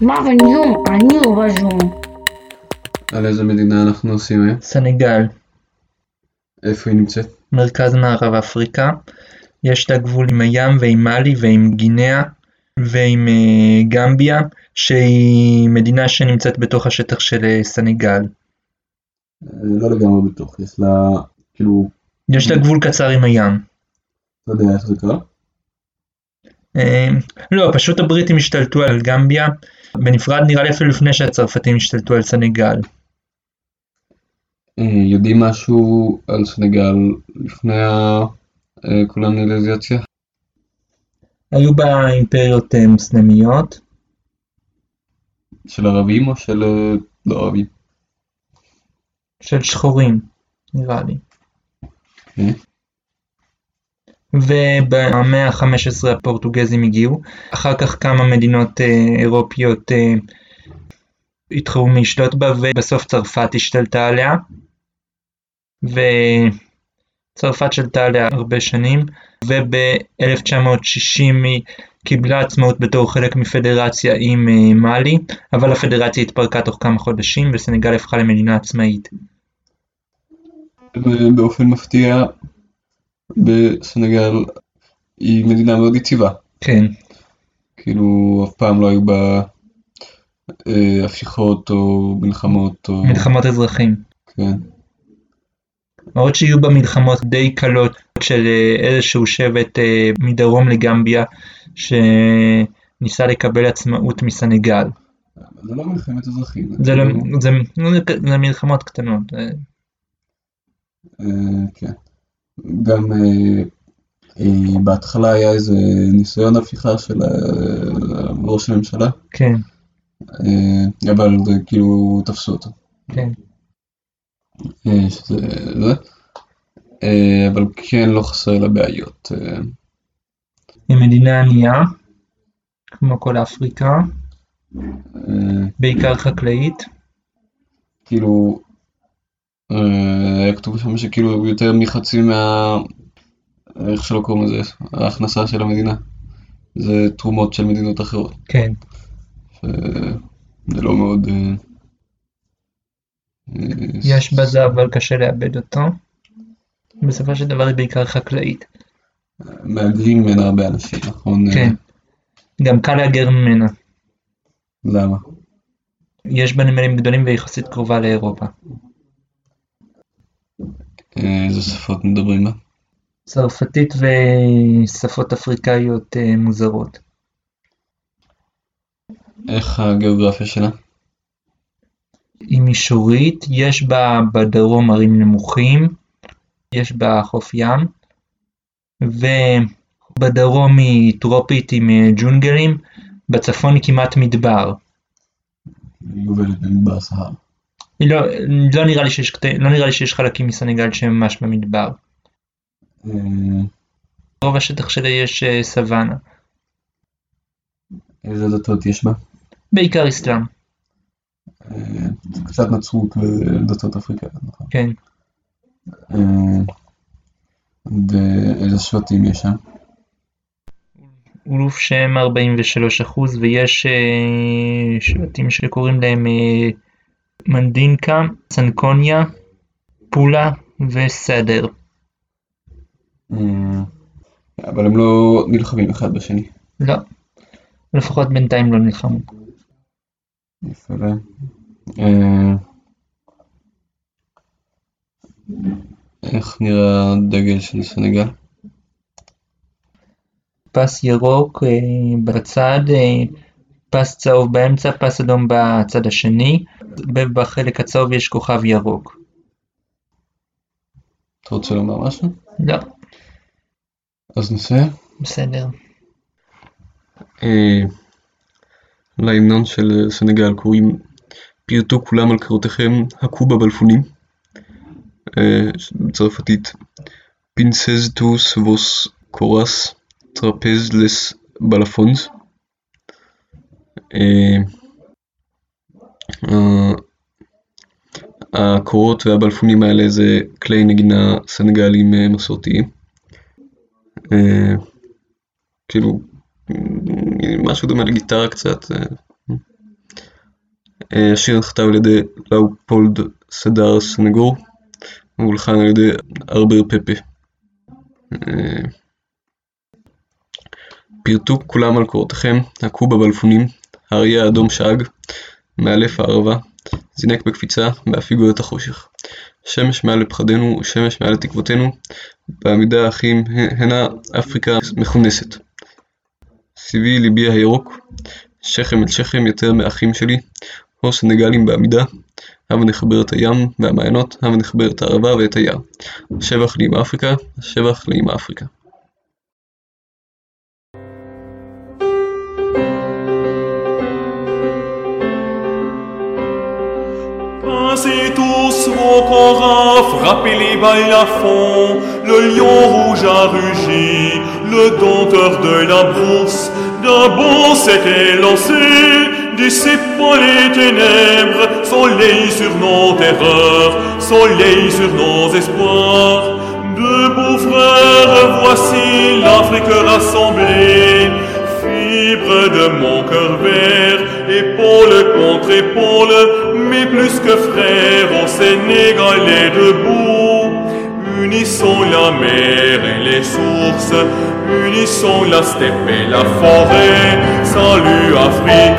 מה, לא, אני לא בזום. על איזה מדינה אנחנו עושים היום? סנגל, איפה היא נמצאת? מרכז מערב אפריקה. יש את הגבול עם הים ועם מאלי ועם גינאה ועם אה, גמביה, שהיא מדינה שנמצאת בתוך השטח של אה, סנגל. לא לגמרי בטוח, יש לה, כאילו, יש לה גבול קצר עם הים. לא יודע איך זה קרה. אה, לא, פשוט הבריטים השתלטו על גמביה, בנפרד נראה לי אפילו לפני שהצרפתים השתלטו על סנגל. אה, יודעים משהו על סנגל לפני הקולוניאליזציה? היו בה אימפריות אה, מוסלמיות, של ערבים או של אה, לא ערבים? של שחורים, נראה לי. אה? ובמאה ה-15 הפורטוגזים הגיעו, אחר כך כמה מדינות אה, אירופיות אה, התחרו מלשלוט בה ובסוף צרפת השתלטה עליה. וצרפת שלטה עליה הרבה שנים וב-1960 היא קיבלה עצמאות בתור חלק מפדרציה עם אה, מאלי, אבל הפדרציה התפרקה תוך כמה חודשים וסנגל הפכה למדינה עצמאית. באופן מפתיע בסנגל היא מדינה מאוד יציבה. כן, כאילו אף פעם לא היו בה אה, הפיכות או מלחמות או... מלחמות אזרחים. כן. למרות שיהיו בה מלחמות די קלות של אה, איזשהו שבט אה, מדרום לגמביה שניסה לקבל עצמאות מסנגל. זה לא מלחמת אזרחים. זה, לא, זה, זה מלחמות קטנות. אה, כן. גם אה, אה, בהתחלה היה איזה ניסיון הפיכה של אה, ראש הממשלה, כן, אבל כאילו תפסו אותו. כן. שזה זה. אבל כן לא חסר לה בעיות. היא מדינה ענייה, כמו כל אפריקה, בעיקר חקלאית. כאילו, כתוב שם שכאילו יותר מחצי מה... איך שלא קוראים לזה, ההכנסה של המדינה. זה תרומות של מדינות אחרות. כן, זה לא מאוד... אה, אה, יש בזה אבל קשה לאבד אותו. בסופו של דבר היא בעיקר חקלאית. מהגרים ממנה הרבה אנשים, נכון? כן. גם קל להגר ממנה. למה? יש בה נמלים גדולים ויחסית קרובה לאירופה. אה, איזה שפות מדברים בה? צרפתית ושפות אפריקאיות אה, מוזרות. איך הגיאוגרפיה שלה? היא מישורית, יש בה בדרום ערים נמוכים, יש בה חוף ים, ובדרום היא טרופית עם אה, ג'ונגלים, בצפון היא כמעט מדבר. היא עובדת במדבר סהר. היא לא, לא, נראה לי שיש, לא נראה לי שיש חלקים מסנגל שהם ממש במדבר. אה, רוב השטח שלה יש אה, סוואנה, איזה דתות יש בה? בעיקר אסלאם, אה, קצת נצרות ודתות אפריקאיות, נכון? כן. ואיזה שבטים יש שם? אולוף שהם 43% ויש שבטים שקוראים להם מנדינקה, סנקוניה, פולה וסדר. אה, אבל הם לא נלחמים אחד בשני. לא, לפחות בינתיים לא נלחמו. יפה. אה, איך נראה הדגל של סנגל? פס ירוק אה, בצד, פס צהוב באמצע, פס אדום בצד השני, ובחלק הצהוב יש כוכב ירוק. אתה רוצה לומר משהו? לא, אז נסיים. בסדר. אה, להמנון של סנגל קוראים פירטו כולם על קרותיכם הכו בבלפונים. אה, בצרפתית פינצז טוס ווס קורס טרפז לס בלפונס. אה, הקורות והבלפונים האלה זה כלי נגינה סנגלים אה, מסורתיים. אה, כאילו משהו דומה לגיטרה קצת. אה, אה, השיר נכתב על ידי לאופולד סדר סנגור והולחן על ידי ארבר פפה. אה, פירטו כולם על קורותיכם, הכו בבלפונים, האריה האדום שאג, מאלף הערבה, זינק בקפיצה, בהפיגו את החושך. שמש מעל לפחדינו, שמש מעל לתקוותינו, בעמידה האחים הנה אפריקה מכונסת. סביבי ליבי הירוק, שכם אל שכם יותר מאחים שלי, הו סנגלים בעמידה, הבה נחבר את הים והמעיינות, הבה נחבר את הערבה ואת היער. השבח לאמא אפריקה, השבח לאמא אפריקה. Passez tous vos corps, frappez les balles à fond, le lion rouge a rugi, le dompteur de la brousse, d'un bond s'était lancé, dissipant les ténèbres, soleil sur nos terreurs, soleil sur nos espoirs. Debout frères, voici l'Afrique rassemblée, fibre de mon cœur vert, épaule contre épaule, mais plus que frères, au Sénégal est debout. Unissons la mer et les sources, unissons la steppe et la forêt. Salut Afrique,